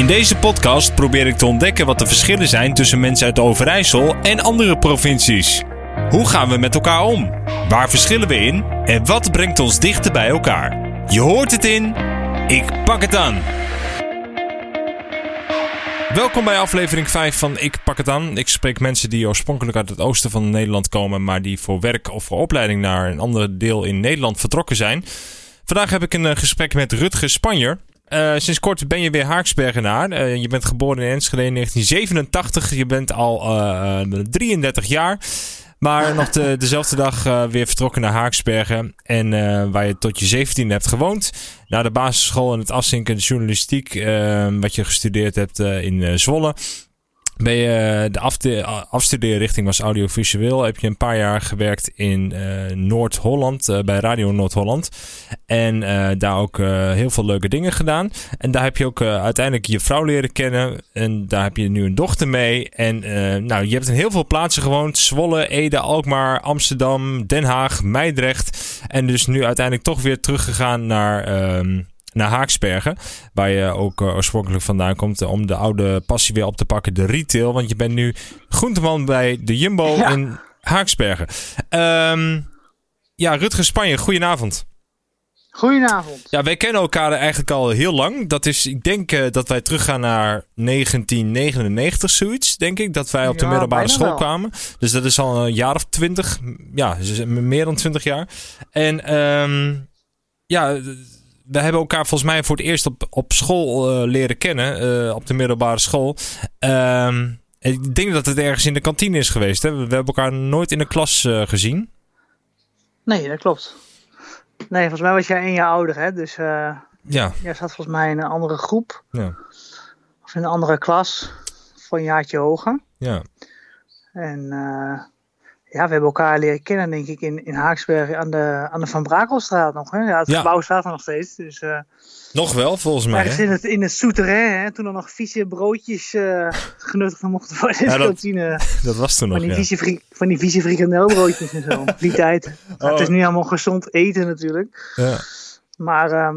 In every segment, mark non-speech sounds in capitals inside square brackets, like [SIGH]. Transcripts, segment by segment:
In deze podcast probeer ik te ontdekken wat de verschillen zijn tussen mensen uit Overijssel en andere provincies. Hoe gaan we met elkaar om? Waar verschillen we in? En wat brengt ons dichter bij elkaar? Je hoort het in Ik Pak Het Aan. Welkom bij aflevering 5 van Ik Pak Het Aan. Ik spreek mensen die oorspronkelijk uit het oosten van Nederland komen, maar die voor werk of voor opleiding naar een ander deel in Nederland vertrokken zijn. Vandaag heb ik een eh, gesprek met Rutger Spanjer. Uh, sinds kort ben je weer Haaksbergenaar. Uh, je bent geboren in Enschede in 1987. Je bent al uh, 33 jaar. Maar [LAUGHS] nog de, dezelfde dag weer vertrokken naar Haaksbergen. En waar je tot je 17 hebt gewoond. Na de basisschool en het afzinken journalistiek. wat je gestudeerd hebt in Zwolle. Ben je de afde afstudeerrichting was audiovisueel. Heb je een paar jaar gewerkt in uh, Noord-Holland, uh, bij Radio Noord-Holland. En daar ook heel veel leuke dingen gedaan. En daar heb je ook uiteindelijk je vrouw leren kennen. En daar heb je nu een dochter mee. En nou, je hebt in heel veel plaatsen gewoond. Zwolle, Ede, Alkmaar, Amsterdam, Den Haag, Meidrecht. En dus nu uiteindelijk toch weer teruggegaan naar ehm, naar Haaksbergen. Waar je ook uh, oorspronkelijk vandaan komt. Om de oude passie weer op te pakken. De retail. Want je bent nu groenteman bij de Jumbo in Haaksbergen. Um, ja, Rutger Spanje, goedenavond. Goedenavond. Ja, wij kennen elkaar eigenlijk al heel lang. Dat is, ik denk uh, dat wij teruggaan naar 1999, zoiets, denk ik. Dat wij op de Ja, middelbare school wel. kwamen. Dus dat is al een jaar of twintig. Ja, dus meer dan twintig jaar. En um, ja, we hebben elkaar volgens mij voor het eerst op, op school uh, leren kennen. Uh, op de middelbare school. Um, ik denk dat het ergens in de kantine is geweest. Hè? We hebben elkaar nooit in de klas uh, gezien. Nee, dat klopt. Nee, volgens mij was jij één jaar ouder, hè? Dus ja. jij zat volgens mij in een andere groep. Ja. Of in een andere klas. Voor een jaartje hoger. Ja. En ja, we hebben elkaar leren kennen, denk ik, in, in Haaksbergen aan de, aan de Van Brakelstraat nog. Hè? Ja, het Ja. gebouw staat er nog steeds. Dus, uh, Nog wel, volgens mij. ergens hè? in het, in het souterrain, hè? toen er nog vieze broodjes uh, genuttigd mochten worden in Ja, de dat- kantine. [LAUGHS] Dat was toen nog, Van die, ja. vieze van die vieze frikandelbroodjes en zo. [LAUGHS] Die tijd. Oh. Het is nu allemaal gezond eten natuurlijk. ja. Maar ehm,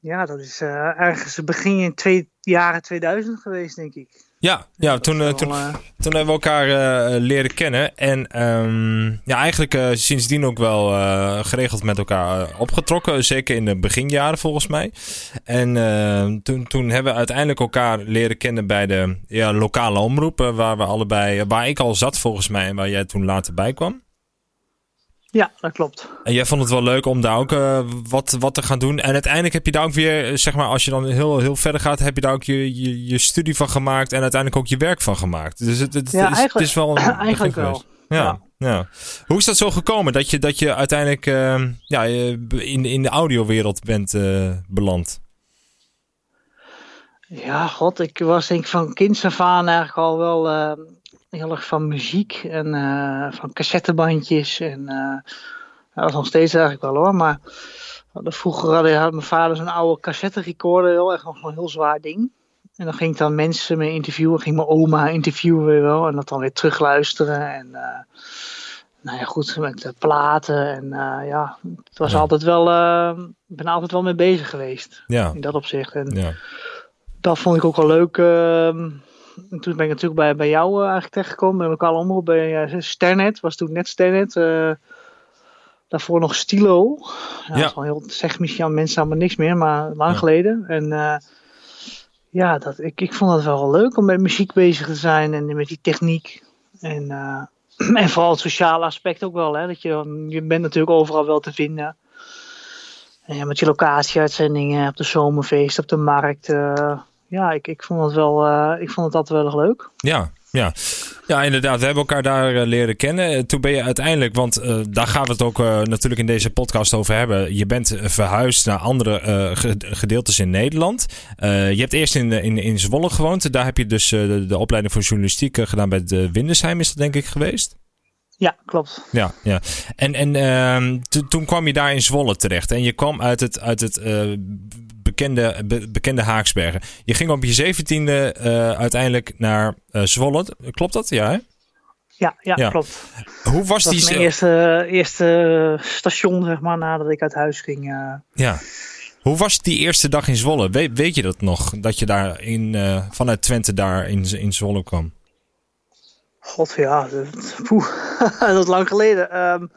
ja, dat is eh, ergens begin in twee jaren 2000 geweest, denk ik. Ja, ja toen, eh, Wel, toen, eh, toen hebben we elkaar eh, leren kennen. En ehm, ja, eigenlijk eh, sindsdien ook wel geregeld met elkaar opgetrokken. Zeker in de beginjaren volgens mij. En eh, toen, toen hebben we uiteindelijk elkaar leren kennen bij de ja, lokale omroep. eh, waar we allebei, waar ik al zat volgens mij en waar jij toen later bij kwam. Ja, dat klopt. En jij vond het wel leuk om daar ook eh, wat, wat te gaan doen. En uiteindelijk heb je daar ook weer, eh, zeg maar, als je dan heel, heel verder gaat, heb je daar ook je, je, je studie van gemaakt en uiteindelijk ook je werk van gemaakt. Dus het, het, Ja, is, het is wel een [CLEARS THROAT] eigenlijk wel. Ja, ja. Hoe is dat zo gekomen dat je, dat je uiteindelijk eh, ja, je in, in de audiowereld bent eh, beland? Ja, god, ik was denk ik van kinds af aan eigenlijk al wel eh, heel erg van muziek en eh, van cassettebandjes. En eh, dat was nog steeds eigenlijk wel hoor, maar vroeger had, had mijn vader zo'n oude cassette recorder, heel erg nog een heel zwaar ding. En dan ging ik dan mensen mee interviewen, ging mijn oma interviewen weer wel en dat dan weer terugluisteren. En eh, nou ja, goed, met de platen en ja, het was Ja. altijd wel, ik ben altijd wel mee bezig geweest Ja, in dat opzicht. En, ja. dat vond ik ook wel leuk. En toen ben ik natuurlijk bij, bij jou eh, eigenlijk terechtgekomen. Bij lokale omroep bij eh, Sternet. Was toen net Sternet. eh, daarvoor nog Stilo. Ja, Ja. Dat is wel heel, zegt misschien aan mensen allemaal niks meer, maar lang Ja. geleden. En ja, dat, ik, ik vond het wel leuk om met muziek bezig te zijn en met die techniek. En, [CLEARS THROAT] en vooral het sociale aspect ook wel. Hè? Dat je, je bent natuurlijk overal wel te vinden. En ja, met je locatieuitzendingen op de zomerfeest, op de markt. Ja, ik, ik vond het wel, eh, ik vond het altijd wel erg leuk. Ja, ja. ja, inderdaad. We hebben elkaar daar eh, leren kennen. Eh, Toen ben je uiteindelijk, want daar gaan we het ook natuurlijk in deze podcast over hebben. Je bent verhuisd naar andere ge- gedeeltes in Nederland. Je hebt eerst in, in, in Zwolle gewoond. Daar heb je dus de, de opleiding voor journalistiek gedaan bij de Windesheim, is dat denk ik geweest? Ja, klopt. Ja, ja. En, en ehm, to- toen kwam je daar in Zwolle terecht. En je kwam uit het, uit het bekende, be- bekende Haaksbergen. Je ging op je zeventiende eh uiteindelijk naar eh, Zwolle. Klopt dat? Ja, hè? Ja, ja, Ja. klopt. Hoe was Dat die... was mijn ze- eerste, eerste station, zeg maar, nadat ik uit huis ging. eh. Ja. Hoe was die eerste dag in Zwolle? Weet, weet je dat nog? Dat je daar in, uh, vanuit Twente daar in, in Zwolle kwam? God ja, dat, poeh, [LAUGHS] dat is lang geleden. Um,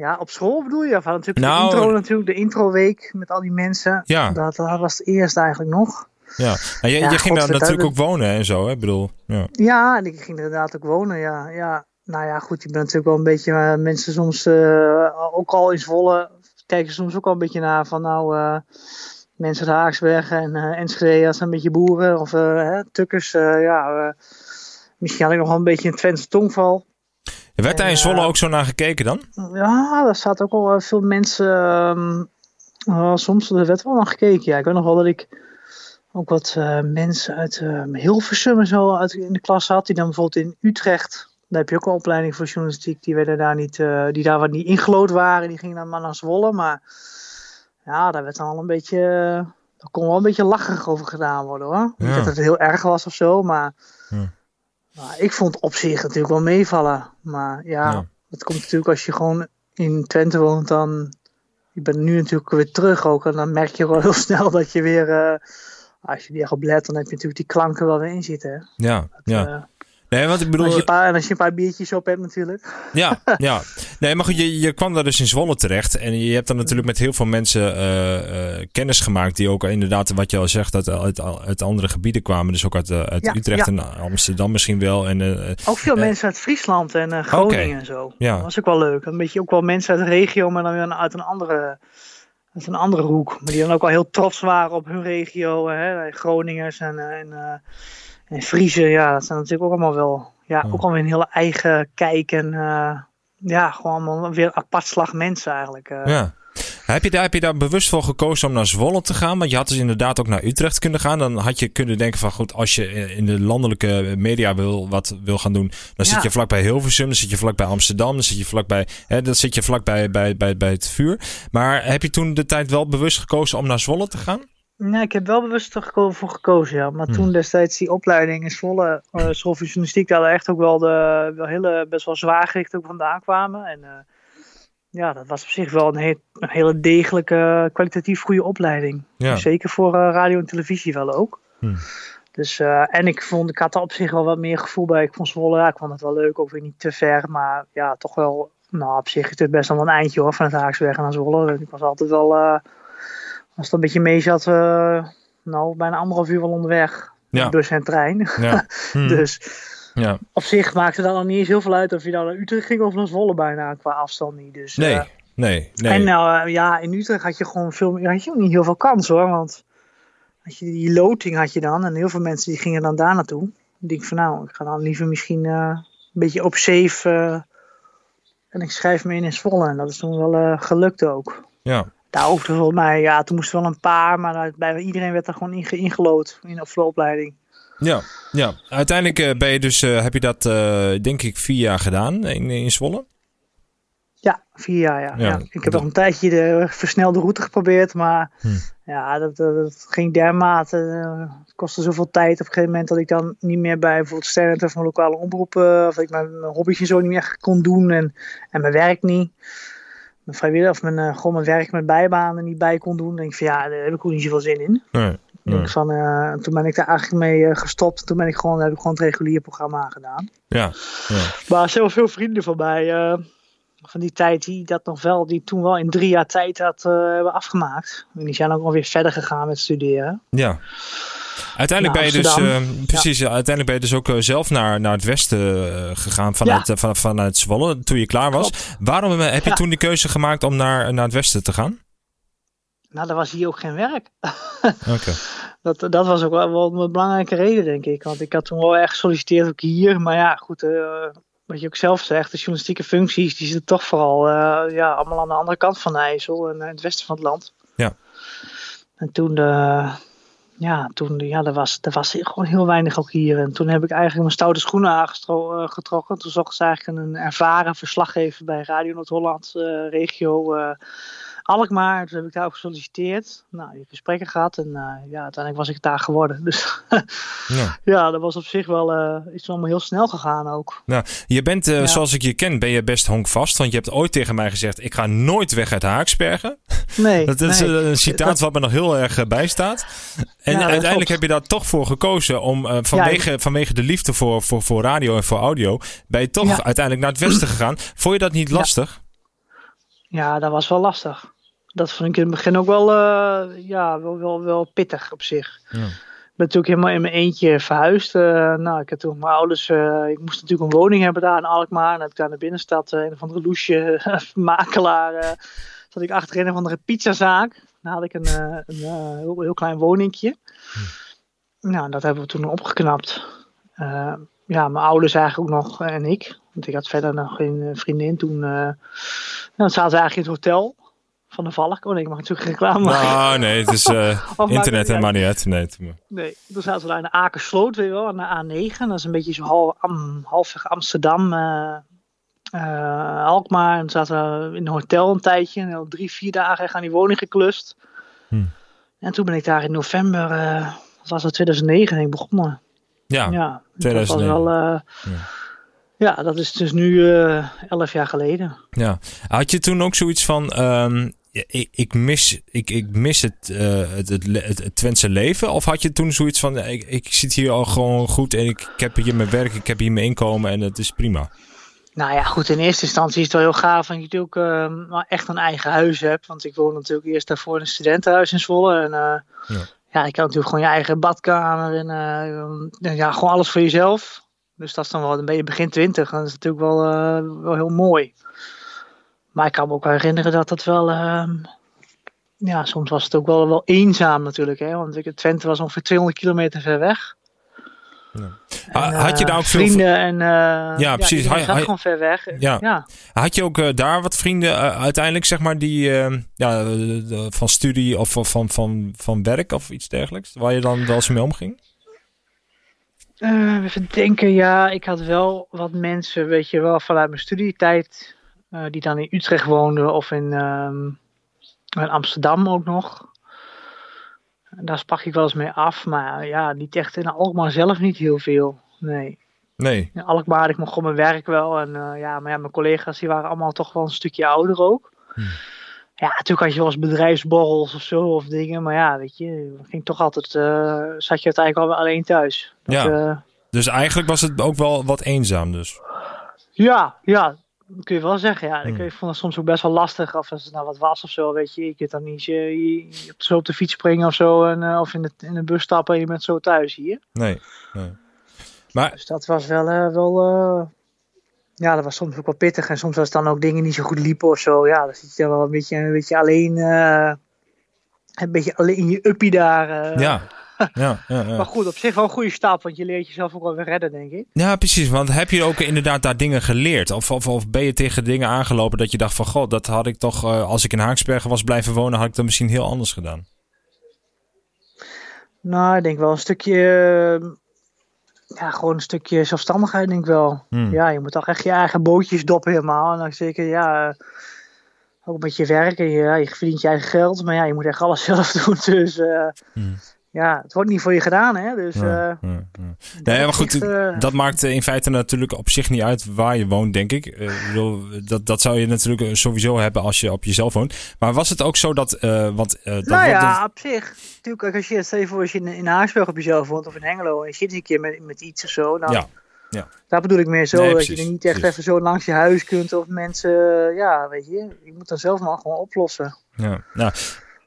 ja, op school bedoel je? Van natuurlijk nou, de intro natuurlijk, de introweek met al die mensen. Ja. Dat, dat was het eerste eigenlijk nog. Ja, en je, je ging daar natuurlijk ook wonen en zo, hè? Ik bedoel, ja. ja, en ik ging er inderdaad ook wonen, ja. ja. Nou ja, goed, je bent natuurlijk wel een beetje, uh, mensen soms uh, ook al in Zwolle, kijken soms ook al een beetje naar van nou, uh, mensen uit Haaksberg en Enschede, als een beetje boeren of hè, tukkers, ja, misschien had ik nog wel een beetje een Twentse tongval. Werd daar in Zwolle ook zo naar gekeken dan? Ja, daar zaten ook al veel mensen, uh, soms er werd wel naar gekeken. Ja, ik weet nog wel dat ik ook wat uh, mensen uit uh, Hilversum en zo uit, in de klas had. Die dan bijvoorbeeld in Utrecht, daar heb je ook een opleiding voor journalistiek. Die, werden daar niet, uh, die daar wat niet ingelood waren. Die gingen dan maar naar Zwolle. Maar ja, daar werd dan al een beetje, daar kon wel een beetje lacherig over gedaan worden hoor. Niet dat het heel erg was of zo, maar... Ja. Nou, ik vond op zich natuurlijk wel meevallen. Maar ja, ja, het komt natuurlijk als je gewoon in Twente woont, dan... Je bent nu natuurlijk weer terug ook. En dan merk je wel heel [LAUGHS] snel dat je weer als je die echt op let, dan heb je natuurlijk die klanken wel in zitten. Ja, ja. Nee, want ik bedoel... Als je, een paar, als je een paar biertjes op hebt natuurlijk. Ja, [LAUGHS] ja. Nee, maar goed, je, je kwam daar dus in Zwolle terecht. En je hebt dan natuurlijk met heel veel mensen uh, uh, kennis gemaakt. Die ook inderdaad, wat je al zegt, uit, uit, uit andere gebieden kwamen. Dus ook uit, uit ja, Utrecht ja. en Amsterdam misschien wel. En, ook veel mensen uit Friesland en Groningen okay. en zo. Ja. Dat was ook wel leuk. Een beetje ook wel mensen uit de regio, maar dan weer uit een andere dat is een andere hoek. Maar die dan ook al heel trots waren op hun regio. Hè? Groningers en, eh, en, en Friese. Ja, dat zijn natuurlijk ook allemaal wel. Ja, ook alweer een hele eigen kijk. En uh, ja, gewoon allemaal weer apart slag mensen eigenlijk. ja. Heb je, daar, heb je daar bewust voor gekozen om naar Zwolle te gaan? Want je had dus inderdaad ook naar Utrecht kunnen gaan. Dan had je kunnen denken van goed, als je in de landelijke media wil, wat wil gaan doen, dan zit je vlakbij Hilversum, dan zit je vlakbij Amsterdam, dan zit je vlakbij, hè, dan zit je vlakbij bij, bij, bij het vuur. Maar heb je toen de tijd wel bewust gekozen om naar Zwolle te gaan? Nee, ik heb wel bewust ervoor gekozen, ja. Maar hmm. toen destijds die opleiding in Zwolle, uh, school voor journalistiek, daar echt ook wel de wel hele, best wel zwaar gericht ook vandaan kwamen. En uh, ja, dat was op zich wel een, een hele degelijke, kwalitatief goede opleiding. Ja. Zeker voor uh, radio en televisie wel ook. Hm. Dus, uh, en ik vond, ik had er op zich wel wat meer gevoel bij. Ik vond Zwolle, ja, ik vond het wel leuk, ook weer niet te ver. Maar ja, toch wel, nou op zich is het best wel een eindje hoor, van het Haaksweg naar Zwolle. Ik was altijd wel, uh, als het een beetje mee zat, nou bijna anderhalf uur wel onderweg. Ja. Bus en trein. Ja. [LAUGHS] Hm. dus ja. Op zich maakte dat dan niet eens heel veel uit of je dan naar Utrecht ging of naar Zwolle bijna qua afstand niet. Dus, nee, uh, nee, nee. En nou uh, ja, in Utrecht had je gewoon veel, had je ook niet heel veel kans hoor. Want had je die loting had je dan en heel veel mensen die gingen dan daar naartoe. Ik denk van nou, ik ga dan liever misschien uh, een beetje op safe en ik schrijf me in in Zwolle. En dat is toen wel gelukt ook. Ja. Daar hoefde volgens mij, ja, toen moesten wel een paar, maar bij iedereen werd er gewoon inge ingelood in de opleiding. Ja, ja. uiteindelijk uh, ben je dus, uh, heb je dat uh, denk ik vier jaar gedaan in, in Zwolle? Ja, vier jaar, ja. ja. Ik heb nog een tijdje de versnelde route geprobeerd, maar hm. ja, dat, dat, ging dermate. het kostte zoveel tijd op een gegeven moment dat ik dan niet meer bij bijvoorbeeld sterren van lokale omroepen, of ik mijn, mijn hobby's en zo niet meer kon doen en, en mijn werk niet. Mijn vrijwillig of mijn, gewoon mijn werk met bijbanen niet bij kon doen. Dan denk ik van ja, daar heb ik ook niet zoveel zin in. Nee. Van, uh, toen ben ik daar eigenlijk mee uh, gestopt. Toen ben ik gewoon, heb ik gewoon het reguliere programma gedaan. Ja. ja. Maar er zijn wel veel vrienden van mij. Van die tijd die dat nog wel, die toen wel in drie jaar tijd had hebben afgemaakt. En die zijn ook alweer verder gegaan met studeren. Ja. Uiteindelijk ben je dus, precies, ja. uiteindelijk ben je dus ook zelf naar, naar het westen gegaan vanuit, ja. van, vanuit Zwolle toen je klaar was. Klopt. Waarom heb je toen de keuze gemaakt om naar, naar het westen te gaan? Nou, er was hier ook geen werk. [LAUGHS] okay. dat, dat was ook wel, wel, een belangrijke reden, denk ik. Want ik had toen wel echt gesolliciteerd, ook hier. Maar ja, goed, uh, wat je ook zelf zegt, de journalistieke functies, die zitten toch vooral uh, ja, allemaal aan de andere kant van de IJssel en in het westen van het land. Ja. En toen, uh, ja, toen, ja, er was, er was gewoon heel weinig ook hier. En toen heb ik eigenlijk mijn stoute schoenen aangetrokken. Toen zocht ze eigenlijk een ervaren verslaggever bij Radio Noord-Holland, regio Alkmaar. Toen heb ik daar ook gesolliciteerd. Nou, gesprekken gehad. En uh, ja, uiteindelijk was ik daar geworden. [LAUGHS] Dus ja. ja, dat was op zich wel uh, is allemaal heel snel gegaan ook. Nou, je bent, ja. zoals ik je ken, ben je best honkvast. Want je hebt ooit tegen mij gezegd, ik ga nooit weg uit Haaksbergen. Nee. [LAUGHS] dat is nee. een citaat dat... wat me nog heel erg bij staat. En ja, uiteindelijk heb je daar toch voor gekozen om vanwege, vanwege de liefde voor, voor, voor radio en voor audio, ben je toch uiteindelijk naar het westen gegaan. Vond je dat niet lastig? Ja, dat was wel lastig. Dat vond ik in het begin ook wel, uh, ja, wel, wel, wel pittig op zich. Ja. Ik ben natuurlijk helemaal in mijn eentje verhuisd. Uh, nou, ik heb toen mijn ouders, uh, ik moest natuurlijk een woning hebben daar in Alkmaar. Dan heb ik daar in de binnenstad een of andere loesje [LAUGHS] makelaar. zat ik achter een of andere pizzazaak. Dan had ik een, een heel, heel, klein woningje. Hm. Nou, dat hebben we toen opgeknapt. Ja, mijn ouders eigenlijk ook nog en ik. Want ik had verder nog geen vriendin toen. dan zaten we eigenlijk in het hotel van de Valk. Oh nee, ik mag natuurlijk reclame maken. Ah, nee, het is [LAUGHS] uh, internet en maar niet uit. Nee, nee, toen zaten we daar in de Akersloot, weet je wel, aan de A9. Dat is een beetje zo half, am, halfweg Amsterdam, uh, uh, Alkmaar. En toen zaten we in een hotel een tijdje. En al drie, vier dagen echt aan die woning geklust. Hm. En toen ben ik daar in november, wat was het, 2009 denk ik, begonnen. Ja, ja 2009. Dat was wel... Ja. Ja, dat is dus nu uh, elf jaar geleden. Ja. Had je toen ook zoiets van, um, ik, ik, mis, ik, ik mis het, uh, het, het, het, Twentse leven? Of had je toen zoiets van, ik, ik zit hier al gewoon goed en ik, ik heb hier mijn werk, ik heb hier mijn inkomen en het is prima? Nou ja, goed, in eerste instantie is het wel heel gaaf dat je natuurlijk uh, echt een eigen huis hebt. Want ik woon natuurlijk eerst daarvoor in een studentenhuis in Zwolle. En ja. Ja, je kan natuurlijk gewoon je eigen badkamer en ja, gewoon alles voor jezelf. Dus dat is dan wel een beetje begin twintig. Dat is natuurlijk wel, uh, wel heel mooi. Maar ik kan me ook herinneren dat het wel... Uh, ja, soms was het ook wel, wel eenzaam natuurlijk. Hè? Want Twente was ongeveer 200 kilometer ver weg. En, had je daar ook vrienden en uh, ja, precies. Ja, had, gewoon ver weg. Ja. ja. Had je ook uh, daar wat vrienden uiteindelijk, zeg maar, die ja, van studie of van, van, van werk of iets dergelijks, waar je dan wel eens mee omging? Uh, even denken, ja, ik had wel wat mensen, weet je wel, vanuit mijn studietijd, uh, die dan in Utrecht woonden of in, um, in Amsterdam ook nog. Daar sprak ik wel eens mee af, maar ja, niet echt in Alkmaar zelf niet heel veel, nee. Nee. In Alkmaar, ik mocht gewoon mijn werk wel en uh, ja, maar ja, mijn collega's die waren allemaal toch wel een stukje ouder ook. Hm. Ja, natuurlijk had je wel eens bedrijfsborrels of zo of dingen. Maar ja, weet je, ging toch altijd, uh, zat je uiteindelijk al alleen thuis. Dat, ja. Uh, dus eigenlijk was het ook wel wat eenzaam dus. Ja, ja. Kun je wel zeggen, ja. Hmm. Ik vond het soms ook best wel lastig. Of als het nou wat was of zo, weet je. Je kunt dan niet je, je zo op de fiets springen of zo. En, uh, of in de, in de bus stappen en je bent zo thuis hier. Nee, nee. Maar... Dus dat was wel, wel ja, dat was soms ook wel pittig. En soms als dan ook dingen niet zo goed liepen of zo. Ja, dan zit je wel een beetje, een beetje alleen. Een beetje alleen in je uppie daar. Ja. Ja, ja, ja. Maar goed, op zich wel een goede stap, want je leert jezelf ook wel weer redden, denk ik. Ja, precies. Want heb je ook inderdaad daar dingen geleerd? Of, of, of ben je tegen dingen aangelopen dat je dacht van... God, dat had ik toch, uh, als ik in Haaksbergen was blijven wonen, had ik dat misschien heel anders gedaan? Nou, ik denk wel een stukje ja, gewoon een stukje zelfstandigheid denk ik wel. Hmm. Ja, je moet toch echt je eigen bootjes doppen helemaal. En dan zeker, ja, ook met je werken. Ja, je verdient je eigen geld, maar ja, je moet echt alles [LAUGHS] zelf doen. Dus uh, hmm. Ja, het wordt niet voor je gedaan, hè. Dus, ja, uh, ja, ja. Nee, maar goed, uh, dat maakt in feite natuurlijk op zich niet uit waar je woont, denk ik. Bedoel, dat, dat zou je natuurlijk sowieso hebben als je op jezelf woont. Maar was het ook zo dat... want, dat nou ja, dat... op zich natuurlijk, als je, stel voor als je in, in op jezelf woont of in Hengelo en je zit een keer met, met iets of zo, dan, ja. Ja. daar bedoel ik meer zo, nee, dat je er niet echt precies. even zo langs je huis kunt of mensen, ja, weet je, je moet dat zelf maar gewoon oplossen. Ja, nou,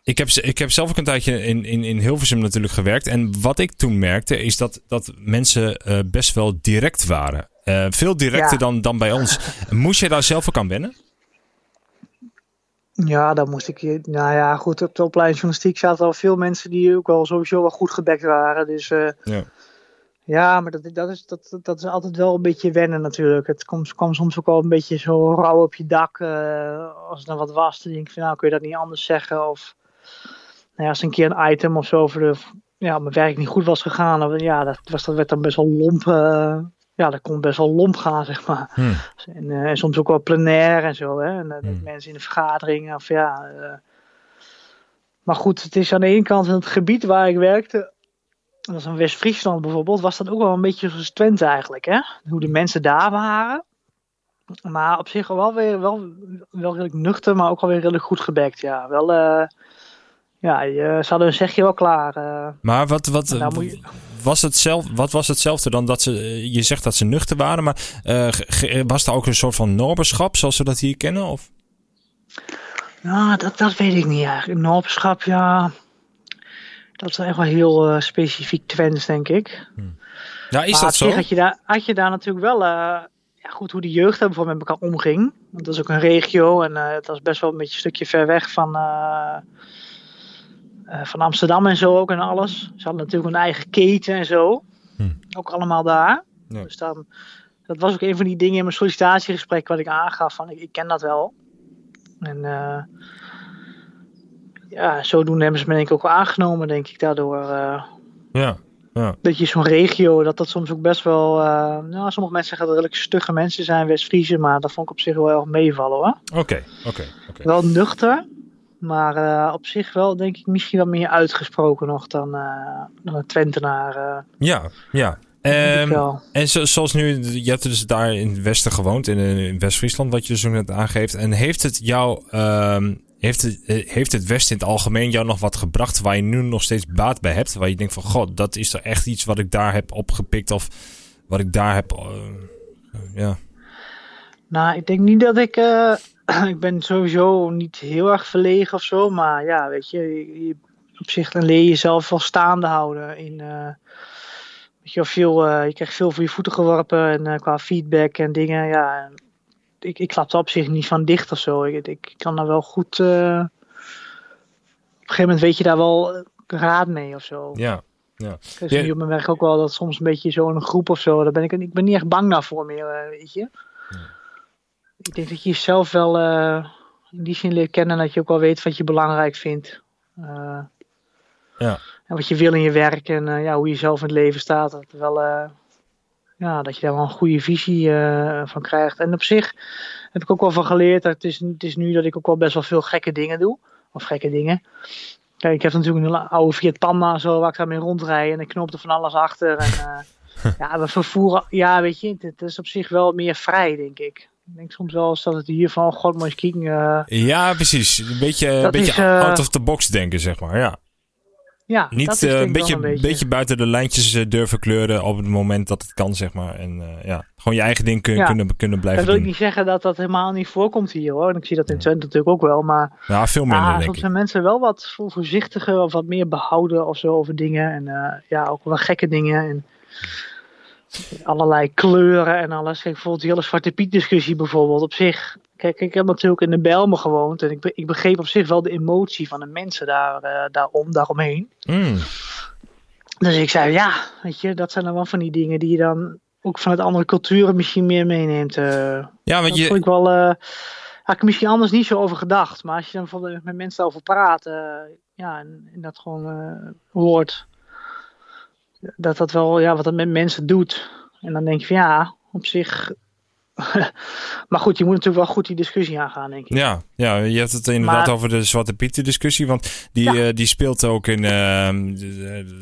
ik heb, ik heb zelf ook een tijdje in, in, in Hilversum natuurlijk gewerkt en wat ik toen merkte is dat, dat mensen uh, best wel direct waren. Uh, veel directer ja. dan, dan bij ons. Moest je daar zelf ook aan wennen? Ja, dan moest ik. Nou ja, goed. Op de opleiding journalistiek zaten al veel mensen die ook wel sowieso wel goed gedekt waren. Dus uh, ja. ja, maar dat, dat, is, dat, dat is altijd wel een beetje wennen natuurlijk. Het kwam, kwam soms ook wel een beetje zo rauw op je dak. Uh, als er dan wat was, dan denk ik van nou kun je dat niet anders zeggen. Of nou ja, als een keer een item of zo voor de. Ja, mijn werk niet goed was gegaan. Ja, dat, was, dat werd dan best wel lomp. Uh, ja, dat kon best wel lomp gaan, zeg maar. Hmm. En, uh, en, soms ook wel plenair en zo. Hè? En uh, Hmm. mensen in de vergaderingen. Of ja, uh, maar goed, het is aan de ene kant in het gebied waar ik werkte. Dat was in West-Friesland bijvoorbeeld. Was dat ook wel een beetje zoals Twente eigenlijk. Hè? Hoe de mensen daar waren. Maar op zich wel weer wel, wel redelijk nuchter, maar ook alweer redelijk goed gebekt. Ja, wel. Ja, je, ze hadden een zegje wel klaar. Uh, maar wat, wat, je... was het zelf, wat was hetzelfde dan dat ze. Je zegt dat ze nuchter waren, maar was er ook een soort van noberschap zoals we dat hier kennen? Of? Nou, dat, dat weet ik niet eigenlijk. Noberschap, ja. Dat is echt wel heel specifiek Twents, denk ik. Hmm. Ja, is maar dat zo? Had je, daar, had je daar natuurlijk wel. Uh, ja, goed, hoe de jeugd daar bijvoorbeeld met elkaar omging. Want dat is ook een regio en uh, het was best wel een beetje een stukje ver weg van, uh, van Amsterdam en zo ook en alles. Ze hadden natuurlijk een eigen keten en zo. Hm. Ook allemaal daar. Ja. Dus dan, dat was ook een van die dingen in mijn sollicitatiegesprek wat ik aangaf. Van ik, ik ken dat wel. En eh, ja, zodoende hebben ze me denk ik ook aangenomen, denk ik, daardoor. eh, Ja, ja. dat je zo'n regio, dat dat soms ook best wel. eh, nou, sommige mensen zeggen dat er redelijk stugge mensen zijn, West-Friese, maar dat vond ik op zich wel erg meevallen hoor. Oké, oké, oké. Wel nuchter, maar eh, op zich wel, denk ik, misschien wat meer uitgesproken nog dan, eh, dan een Twentenaar. eh, Ja, ja. wel. en zo, zoals nu, je hebt dus daar in het westen gewoond, in, in West-Friesland, wat je dus ook net aangeeft. En heeft het jou, ehm, heeft, het, heeft het westen in het algemeen jou nog wat gebracht waar je nu nog steeds baat bij hebt? Waar je denkt van, god, dat is er echt iets wat ik daar heb opgepikt of wat ik daar heb, ja. Nou, ik denk niet dat ik. [CLEARS THROAT] ik ben sowieso niet heel erg verlegen of zo. Maar ja, weet je, op zich dan leer je jezelf wel staande houden. In, eh, weet je, veel, eh, je krijgt veel voor je voeten geworpen. En eh, qua feedback en dingen. Ja, ik, ik klap er op zich niet van dicht of zo. Ik, ik kan daar wel goed. op een gegeven moment weet je daar wel raad mee of zo. Ja, Ik Ja. zie op mijn werk ook wel dat soms een beetje zo in een groep of zo. Daar ben ik, ik ben niet echt bang daarvoor meer, weet je. Ik denk dat je jezelf wel eh, in die zin leert kennen dat je ook wel weet wat je belangrijk vindt. Eh, Ja. En wat je wil in je werk en eh, ja, hoe je zelf in het leven staat. Dat, wel, ja, dat je daar wel een goede visie van krijgt. En op zich heb ik ook wel van geleerd. Dat het, is, het is nu dat ik ook wel best wel veel gekke dingen doe. Of gekke dingen. Kijk, ik heb natuurlijk een oude Fiat Panda zo, waar ik daarmee rondrij. En ik knoop er van alles achter. En, [LAUGHS] ja, we vervoeren... Ja, weet je, het is op zich wel meer vrij, denk ik. Ik denk soms wel eens dat het hier van, god, eens kijken. eh, Ja, precies. Een beetje, een Dat beetje is, eh, out of the box denken, zeg maar. Ja. ja, dat Niet is eh, een, beetje, een beetje... buiten de lijntjes durven kleuren op het moment dat het kan, zeg maar. En ja, gewoon je eigen ding kun, Ja. kunnen, kunnen blijven Dat wil ik doen. niet zeggen dat dat helemaal niet voorkomt hier hoor. En ik zie dat in Twente natuurlijk ook wel. Maar Ja, veel minder, denk soms ik. zijn mensen wel wat vo- voorzichtiger of wat meer behouden of zo over dingen. En ja, ook wel gekke dingen. En allerlei kleuren en alles. Kijk, bijvoorbeeld die hele Zwarte Piet discussie bijvoorbeeld op zich. Kijk, ik heb natuurlijk in de Bijlmer gewoond. En ik, be- ik begreep op zich wel de emotie van de mensen daar, eh, daarom, daaromheen. Mm, Dus ik zei, ja, weet je, dat zijn dan wel van die dingen die je dan ook vanuit andere culturen misschien meer meeneemt. eh. Ja, want je, vond ik wel. eh had ik misschien anders niet zo over gedacht. Maar als je dan bijvoorbeeld met mensen over praat. ja, en, en dat gewoon hoort. Dat dat wel, ja, wat dat met mensen doet. En dan denk je van ja, op zich. [LAUGHS] maar goed, je moet natuurlijk wel goed die discussie aangaan, denk ik. Ja, ja, je hebt het inderdaad Maar- over de Zwarte Pieten discussie. Want die, Ja. eh, die speelt ook in, ehm,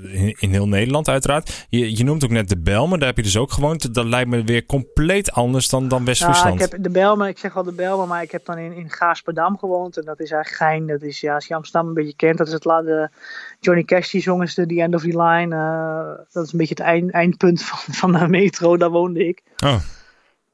in, in heel Nederland uiteraard. Je, je noemt ook net de Belmen, daar heb je dus ook gewoond. Dat lijkt me weer compleet anders dan, dan Ja, West-Friesland. ik heb de Belmen, ik zeg wel de Belmen, maar ik heb dan in, in Gaasperdam gewoond. En dat is eigenlijk Gein. Dat is, ja, als je Amsterdam een beetje kent, dat is het la- de Johnny Cash die zong is de The End of the Line. eh, dat is een beetje het eind, eindpunt van, van de metro, daar woonde ik. Oh,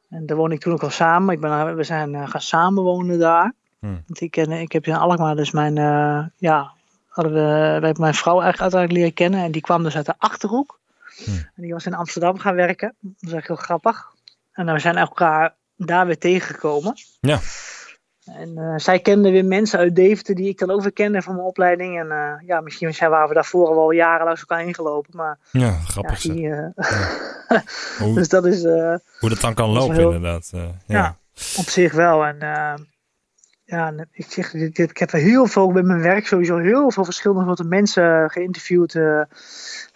En daar woonde ik toen ook al samen. Ik ben, we zijn eh, gaan samenwonen daar. Hmm. Want ik, ken, ik heb in Alkmaar dus mijn, eh, ja, hadden we, mijn vrouw eigenlijk uiteindelijk leren kennen. En die kwam dus uit de Achterhoek. Hmm. En die was in Amsterdam gaan werken. Dat is echt heel grappig. En we zijn elkaar daar weer tegengekomen. Ja. En eh, zij kende weer mensen uit Deventer die ik dan ook weer kende van mijn opleiding. En eh, ja, misschien zijn waren we daarvoor al wel jaren langs elkaar ingelopen. Maar ja, grappig die, eh, [LAUGHS] Hoe, dus dat is... hoe dat dan kan lopen, heel- inderdaad. ja. Ja. Op zich wel. En ja, ik zeg, ik heb heel veel met mijn werk sowieso heel veel verschillende soorten mensen geïnterviewd. Uh,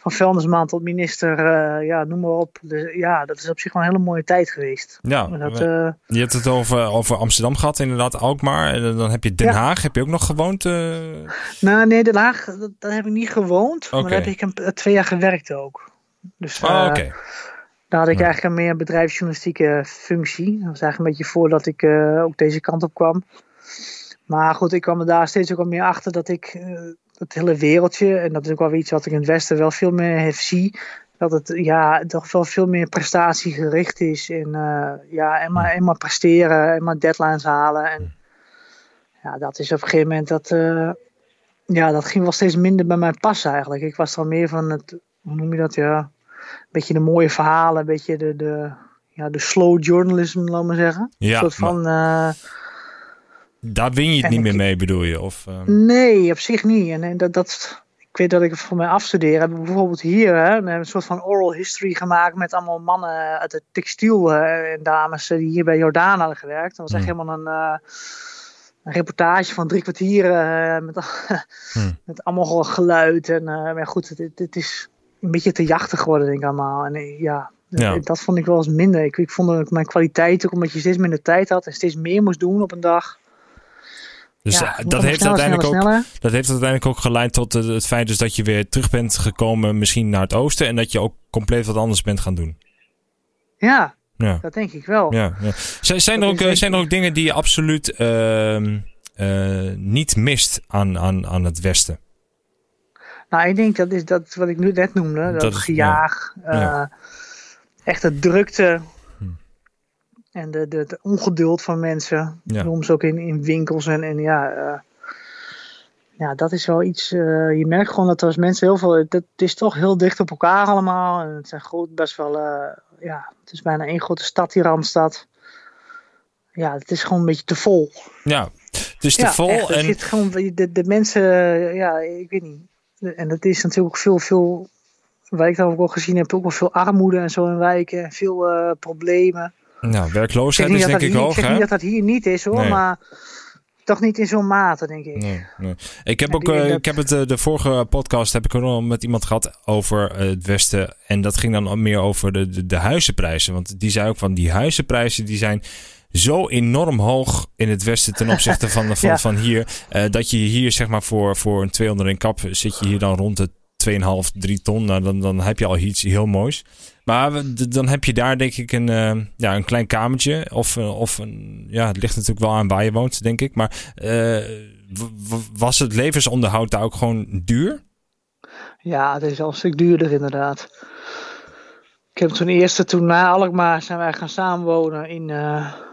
van vuilnisman tot minister, uh, ja, noem maar op. Dus, ja, dat is op zich wel een hele mooie tijd geweest. Ja, dat, uh, je hebt het over, over Amsterdam gehad, inderdaad, Alkmaar. En dan heb je Den Haag, heb je ook nog gewoond? Nou, nee, Den Haag, dat, daar heb ik niet gewoond. Okay. Maar daar heb ik een, twee jaar gewerkt ook. Dus, oh, oké. Daar had ik eigenlijk een meer bedrijfsjournalistieke functie. Dat was eigenlijk een beetje voordat ik ook deze kant op kwam. Maar goed, ik kwam er daar steeds ook al meer achter dat ik het hele wereldje, en dat is ook wel iets wat ik in het Westen wel veel meer zie, dat het ja, toch wel veel meer prestatiegericht is. En uh, ja, en maar, en maar presteren, en maar deadlines halen. En ja, dat is op een gegeven moment dat. Uh, ja, dat ging wel steeds minder bij mij passen eigenlijk. Ik was dan meer van het, hoe noem je dat, ja, een beetje de mooie verhalen, een beetje de, de, ja, de slow journalism, laat maar zeggen. Ja, een soort van, maar... Daar win je het niet meer mee, bedoel je? Of, um... Nee, op zich niet. En, en dat, dat, ik weet dat ik voor mij afstudeer. Heb bijvoorbeeld hier hè, een soort van oral history gemaakt met allemaal mannen uit het textiel uh, en dames die hier bij Jordaan hadden gewerkt. Dat was echt hmm. helemaal een, uh, een, reportage van drie kwartieren uh, met, [LAUGHS] hmm. met allemaal geluid. En, maar goed, het, het, is een beetje te jachtig geworden, denk ik allemaal. En ja, ja. Dat vond ik wel eens minder. Ik, ik vond dat mijn kwaliteit ook omdat je steeds minder tijd had en steeds meer moest doen op een dag. Dus ja, eh, dat, heeft uiteindelijk ook, dat heeft uiteindelijk ook geleid tot het feit dus dat je weer terug bent gekomen misschien naar het oosten. En dat je ook compleet wat anders bent gaan doen. Ja, ja. dat denk ik wel. Ja, ja. Zijn, zijn, er ook, eh, zijn er ook dingen die je absoluut uh, uh, niet mist aan, aan, aan het westen? Nou, ik denk dat is dat wat ik nu net noemde. Dat, dat gejaag. Ja. Echt de drukte en de, de, ongeduld van mensen. Ja. Soms ook in, in winkels. En, en ja, uh, ja, dat is wel iets. Uh, je merkt gewoon dat er als mensen heel veel. Het is toch heel dicht op elkaar allemaal. En het zijn groot, best wel. Uh, ja, het is bijna één grote stad, die Randstad. Ja, het is gewoon een beetje te vol. Ja, het is te vol. Echt, en... Zit gewoon, de, de mensen, ja, ik weet niet. En dat is natuurlijk ook veel, veel. Waar ik dan ook al gezien heb, ook wel veel armoede en zo in wijken. Veel problemen. Nou, werkloosheid is denk ik hoog. Ik zeg niet dat dat hier niet is hoor, maar toch niet in zo'n mate, denk ik. Nee, nee. Ik heb ook, uh, ik heb het uh, de vorige podcast heb ik ook nog met iemand gehad over uh, het Westen. En dat ging dan meer over de, de, de, huizenprijzen. Want die zei ook van die huizenprijzen die zijn zo enorm hoog in het Westen ten opzichte van, [LAUGHS] van, ja. van hier. dat je hier zeg maar voor, voor een 200 in kap zit je hier dan rond de 2,5, 3 ton. Nou, dan, dan heb je al iets heel moois. Maar dan heb je daar denk ik een, uh, ja, een klein kamertje. Of, uh, of een, ja, het ligt natuurlijk wel aan waar je woont, denk ik. Maar uh, was het levensonderhoud daar ook gewoon duur? Ja, het is al een stuk duurder inderdaad. Ik heb toen eerste, toen na Alkmaar zijn wij gaan samenwonen in,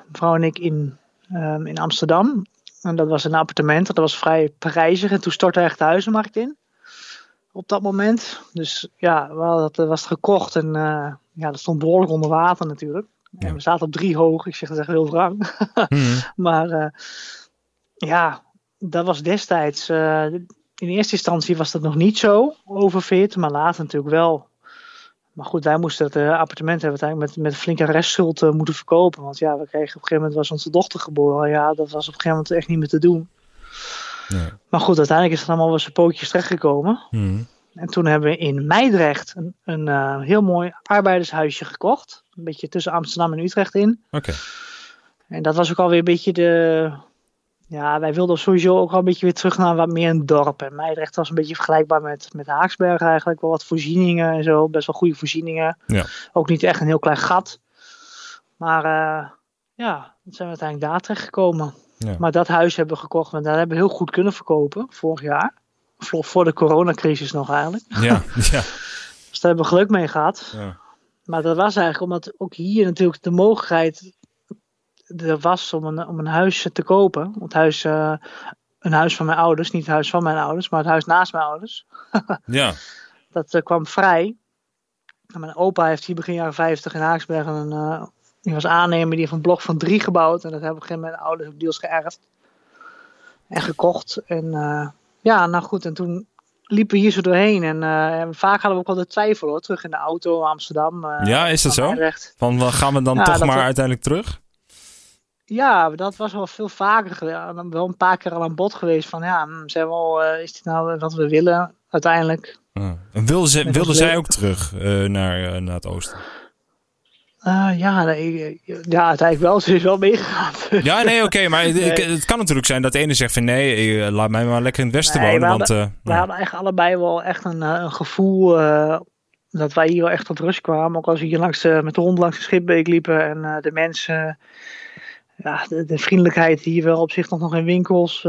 mevrouw en ik in, um, in Amsterdam. En dat was een appartement, dat was vrij prijzig. En toen stortte echt de huizenmarkt in op dat moment. Dus ja, wel, dat was gekocht en uh, ja, dat stond behoorlijk onder water natuurlijk. En we zaten op drie hoog, ik zeg dat echt heel wrang. [LAUGHS] Mhm. maar uh, ja, dat was destijds, uh, in eerste instantie was dat nog niet zo overfit, maar later natuurlijk wel. Maar goed, wij moesten het appartement hebben uiteindelijk met, met flinke restschuld moeten verkopen. Want ja, we kregen op een gegeven moment was onze dochter geboren. Ja, dat was op een gegeven moment echt niet meer te doen. Maar goed, uiteindelijk is het allemaal wel zijn pootjes terechtgekomen. Mm. En toen hebben we in Meidrecht een, een uh, heel mooi arbeidershuisje gekocht. Een beetje tussen Amsterdam en Utrecht in. Oké. En dat was ook alweer een beetje de... Ja, wij wilden sowieso ook al een beetje weer terug naar wat meer een dorp. En Meidrecht was een beetje vergelijkbaar met, met Haaksberg eigenlijk. Wel wat voorzieningen en zo. Best wel goede voorzieningen. Ja. Ook niet echt een heel klein gat. Maar uh, ja, dan zijn we uiteindelijk daar terecht gekomen. Ja. Maar dat huis hebben we gekocht en daar hebben we heel goed kunnen verkopen vorig jaar. Voor, voor de coronacrisis nog eigenlijk. Ja, ja. [LAUGHS] dus daar hebben we geluk mee gehad. Ja. Maar dat was eigenlijk omdat ook hier natuurlijk de mogelijkheid er was om een, om een huis te kopen. Het huis, uh, een huis van mijn ouders, niet het huis van mijn ouders, maar het huis naast mijn ouders. [LAUGHS] ja. Dat uh, kwam vrij. En mijn opa heeft hier begin jaren 50 in Haaksberg een, uh, die was aannemer, die heeft een blok van drie gebouwd. En dat hebben op een mijn ouders ook deels geërfd. En gekocht. En uh, ja, nou goed. En toen liepen we hier zo doorheen. En uh, vaak hadden we ook wel de twijfel hoor. Terug in de auto, Amsterdam. Uh, ja, is dat zo? Van gaan we dan ja, toch maar uiteindelijk terug? Ja, dat was wel veel vaker, wel een paar keer al aan bod geweest van ja, hm, zijn we al, is dit nou wat we willen uiteindelijk? En wilden, ze, wilden zij ook terug naar, naar het oosten? Uh, ja, nee, ja, uiteindelijk wel. [LAUGHS] Ze is wel meegegaan. Ja, nee, oké. maar het, kan natuurlijk zijn dat de ene zegt van nee, eh, laat mij maar lekker in het westen wonen. We want, hadden, uh, we hadden eigenlijk allebei wel echt een, een gevoel uh, dat wij hier wel echt tot rust kwamen. Ook als we hier langs de, met de hond langs de Schipbeek liepen en de mensen, ja, de, de, vriendelijkheid hier wel op zich nog, nog in winkels.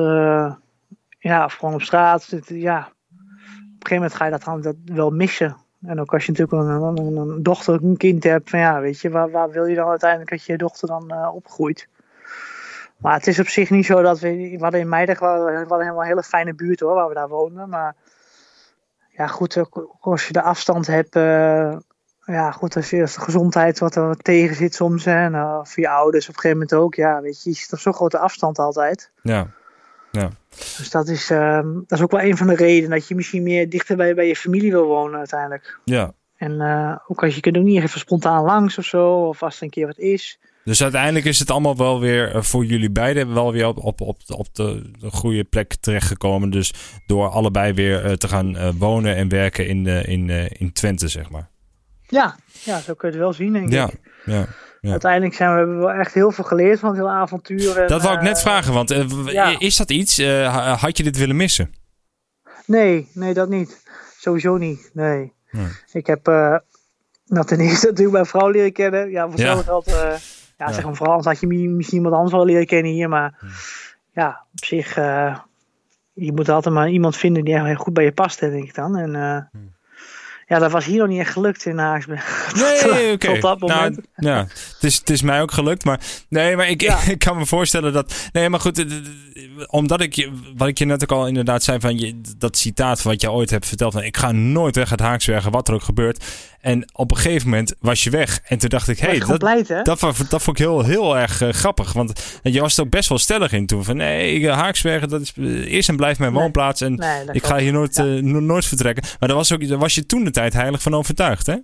ja, of gewoon op straat. ja, op een gegeven moment ga je dat, dat wel missen. En ook als je natuurlijk een, een, een dochter, een kind hebt, van ja, weet je, waar, wil je dan uiteindelijk dat je dochter dan uh, opgroeit? Maar het is op zich niet zo dat we, we hadden in Meiddag, we helemaal een hele fijne buurt hoor, waar we daar woonden. Maar ja, goed, als je de afstand hebt, uh, ja, goed, als je als de gezondheid wat er tegen zit soms, en uh, voor je ouders op een gegeven moment ook, ja, weet je, je zit op zo'n grote afstand altijd. Ja. Ja. Dus dat is, uh, dat is ook wel een van de redenen dat je misschien meer dichter bij, bij je familie wil wonen uiteindelijk. Ja. En uh, ook als je kunt ook niet even spontaan langs of zo, of als er een keer wat is. Dus uiteindelijk is het allemaal wel weer eh, voor jullie beiden wel weer op, op, op, op de, de goede plek terechtgekomen. Dus door allebei weer uh, te gaan uh, wonen en werken in, in, in Twente, zeg maar. Ja, ja, zo kun je het wel zien, denk ja, ik. Ja. Ja. Uiteindelijk zijn we, hebben we wel echt heel veel geleerd van het hele avontuur. En, dat wou ik net vragen, want uh, is dat iets? Uh, had je dit willen missen? Nee, nee, dat niet. Sowieso niet, nee. nee. Ik heb uh, nou, ten [LAUGHS] eerste natuurlijk mijn vrouw leren kennen. Ja, voor ja. geld, ja, ja, zeg maar vooral, anders had je misschien iemand anders wel leren kennen hier. Maar hm. ja, op zich, je moet altijd maar iemand vinden die echt goed bij je past, denk ik dan. En hm. Ja, dat was hier nog niet echt gelukt in Haaksberg. [LAUGHS] Nee, oké. Okay. Nou, ja, het is, het is mij ook gelukt, maar nee, maar ik, ja. [LAUGHS] ik kan me voorstellen dat. Nee, maar goed, omdat ik je, wat ik je net ook al inderdaad zei van je, dat citaat wat je ooit hebt verteld van ik ga nooit weg uit Haaksbergen, wat er ook gebeurt. En op een gegeven moment was je weg. En toen dacht ik, hey, dat, dat, dat, dat, vond ik heel, heel erg uh, grappig. Want je was er ook best wel stellig in toen. Van nee, Haaksbergen, dat is eerst en blijft mijn woonplaats. En nee, ik ga hier nooit, ja. uh, nooit vertrekken. Maar daar was, ook, daar was je toen de tijd heilig van overtuigd, hè?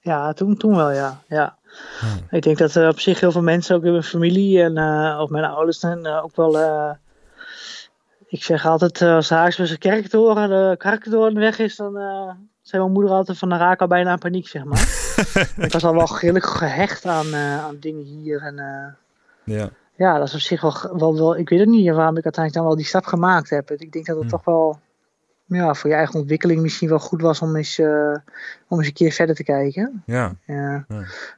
Ja, toen, toen wel, ja. ja. Hmm. Ik denk dat uh, op zich heel veel mensen, ook in mijn familie en ook mijn ouders, en ook wel ik zeg altijd, als de Haaksbergse kerktoren, de kerktoren weg is, dan zei mijn moeder altijd van, dan raak al bijna aan paniek, zeg maar. [LAUGHS] ik was al wel gelukkig gehecht aan, uh, aan dingen hier. En, uh, ja. ja, dat is op zich wel, wel, wel, ik weet het niet waarom ik uiteindelijk dan wel die stap gemaakt heb. Ik denk dat het hm. toch wel, ja, voor je eigen ontwikkeling misschien wel goed was om eens, uh, om eens een keer verder te kijken. Ja. ja.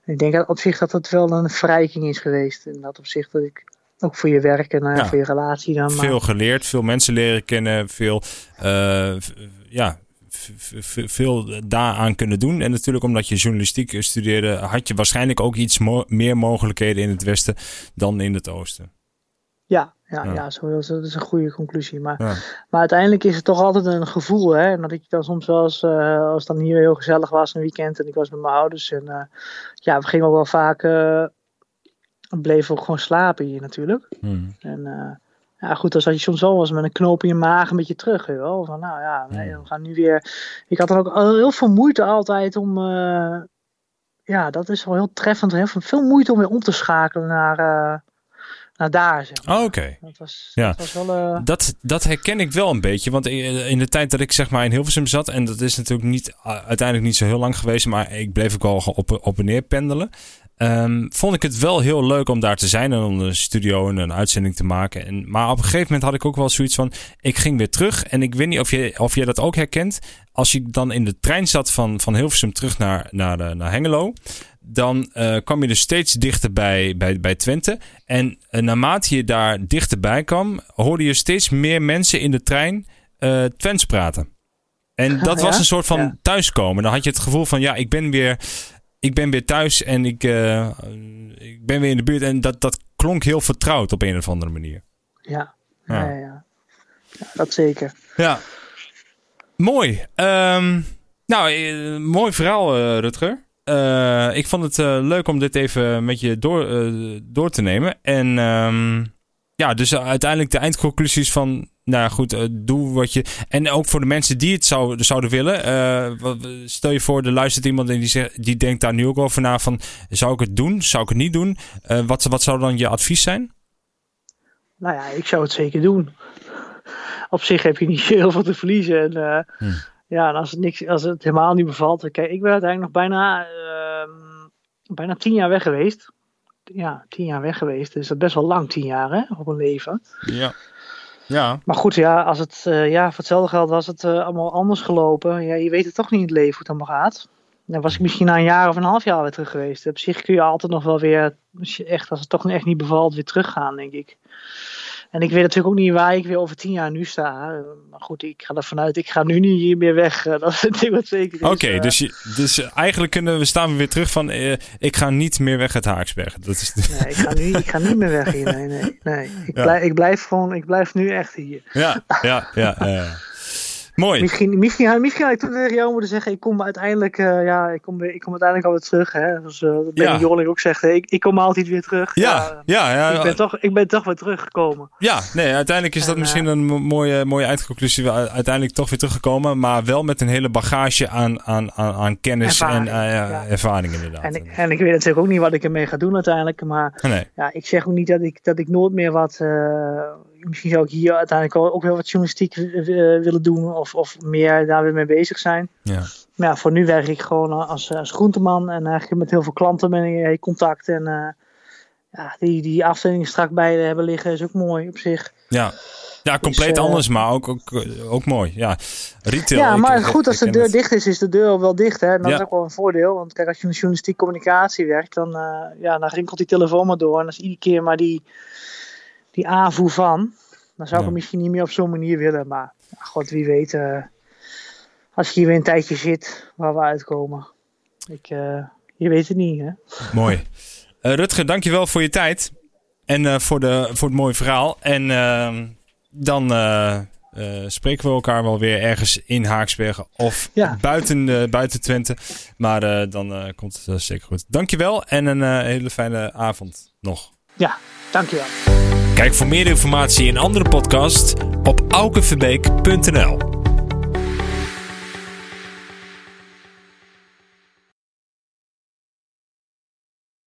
Ik denk dat op zich dat het wel een verrijking is geweest. In dat opzicht dat ik ook voor je werk en ja. voor je relatie dan. Veel maar... geleerd, veel mensen leren kennen, veel, ja, veel daaraan kunnen doen. En natuurlijk omdat je journalistiek studeerde, had je waarschijnlijk ook iets meer mogelijkheden in het westen dan in het oosten. Ja, ja, ja. ja zo, dat is een goede conclusie. Maar, maar uiteindelijk is het toch altijd een gevoel. Hè? En dat ik dan soms wel eens, uh, als het dan hier heel gezellig was een weekend en ik was met mijn ouders. En uh, ja, we gingen ook wel vaak, uh, bleven ook gewoon slapen hier natuurlijk. Hmm. En ja, goed, dan zat je soms wel was met een knoop in je maag een beetje terug. Weet wel? Van, nou ja, nee, we gaan nu weer. Ik had er ook heel veel moeite altijd om. Uh, ja, dat is wel heel treffend. Heel veel moeite om weer om te schakelen naar. Uh, naar daar, zeg maar. Oh, Oké. Dat, was, ja. dat, was wel, uh... dat, dat herken ik wel een beetje. Want in de tijd dat ik zeg maar in Hilversum zat... en dat is natuurlijk niet, uiteindelijk niet zo heel lang geweest... maar ik bleef ook wel op, op en neer pendelen. Um, vond ik het wel heel leuk om daar te zijn en om een studio en een uitzending te maken. En, maar op een gegeven moment had ik ook wel zoiets van: ik ging weer terug. En ik weet niet of je, of jij dat ook herkent. Als je dan in de trein zat van, van Hilversum terug naar, naar, naar Hengelo. Dan uh, kwam je dus steeds dichter bij, bij, bij Twente. En uh, naarmate je daar dichterbij kwam, hoorde je steeds meer mensen in de trein uh, Twents praten. En dat was een soort van thuiskomen. Dan had je het gevoel van: ja, ik ben weer ik ben weer thuis en ik, uh, ik ben weer in de buurt. En dat, dat klonk heel vertrouwd op een of andere manier. Ja, ja, ja. ja. ja dat zeker. Ja, mooi. Um, nou, uh, mooi verhaal, uh, Rutger. ik vond het leuk om dit even met je door, door te nemen. En um, ja, dus uiteindelijk de eindconclusies van nou goed, uh, doe wat je. En ook voor de mensen die het zou, zouden willen. Uh, stel je voor, er luistert iemand en die, zegt, die denkt daar nu ook over na: van zou ik het doen? Zou ik het niet doen? Uh, wat, wat zou dan je advies zijn? Nou ja, ik zou het zeker doen. Op zich heb je niet [LAUGHS] heel veel te verliezen. En, hmm. Ja, en als het, niks, als het helemaal niet bevalt. Kijk, ik ben uiteindelijk nog bijna, ehm, bijna tien jaar weg geweest. Ja, tien jaar weg geweest. Dus dat is best wel lang, tien jaar hè, op een leven. Ja. Ja. Maar goed, ja, als het, uh, ja, voor hetzelfde geld was het uh, allemaal anders gelopen. Ja, je weet het toch niet in het leven hoe het allemaal gaat. Dan was ik misschien na een jaar of een half jaar weer terug geweest. Op zich kun je altijd nog wel weer, als, je echt, als het toch echt niet bevalt, weer teruggaan, denk ik. En ik weet natuurlijk ook niet waar ik weer over tien jaar nu sta. Maar goed, ik ga ervan uit, ik ga nu niet hier meer weg. [LAUGHS] Dat is het ding wat zeker Oké, okay, dus, dus eigenlijk kunnen we staan we weer terug van, uh, ik ga niet meer weg uit Haaksberg. Dat is Nee, ik ga, nu, ik ga niet meer weg hier. Nee, nee, nee. Ik, ja. blijf, ik blijf gewoon, ik blijf nu echt hier. Ja, ja, ja. ja. Mooi. Misschien, misschien, misschien had ik toen tegen jou moeten zeggen, ik kom uiteindelijk, uh, ja, ik kom, ik kom uiteindelijk alweer terug. Hè? Dus uh, Ben ja. Ook zegt, ik, ik kom altijd weer terug. Ja, ja, ja, ik, ben toch, ik ben toch weer teruggekomen. Ja, nee, uiteindelijk is dat en, misschien een mooie, mooie uitconclusie. Uiteindelijk toch weer teruggekomen, maar wel met een hele bagage aan, aan, aan, aan kennis ervaring, en ervaring inderdaad. En ik, en ik weet natuurlijk ook niet wat ik ermee ga doen uiteindelijk, maar nee. ja, ik zeg ook niet dat ik, dat ik nooit meer wat misschien zou ik hier uiteindelijk ook wel wat journalistiek willen doen of, of meer daar weer mee bezig zijn. Ja. Maar ja, voor nu werk ik gewoon als, als groenteman en eigenlijk met heel veel klanten ben ik in contact. En uh, ja, die, die afstellingen strak bij hebben liggen is ook mooi op zich. Ja. Ja, compleet dus, uh, anders, maar ook, ook, ook mooi. Ja, retail. Ja, maar ik, goed, als de deur het. dicht is, is de deur wel dicht. Hè? En dat ja. is ook wel een voordeel. Want kijk, als je in journalistiek communicatie werkt, dan, uh, ja, dan rinkelt die telefoon maar door. En als iedere keer maar die, die aanvoer van, dan zou ik ja. hem misschien niet meer op zo'n manier willen. Maar god, wie weet, uh, als je hier weer een tijdje zit, waar we uitkomen. Ik, uh, je weet het niet, hè? Mooi. Uh, Rutger, dankjewel voor je tijd. En voor, de, voor het mooie verhaal. En ehm, dan spreken we elkaar wel weer ergens in Haaksbergen of ja. buiten, buiten Twente. Maar dan komt het zeker goed. Dankjewel en een hele fijne avond nog. Ja, dankjewel. Kijk voor meer informatie en andere podcasts op aukenverbeek.nl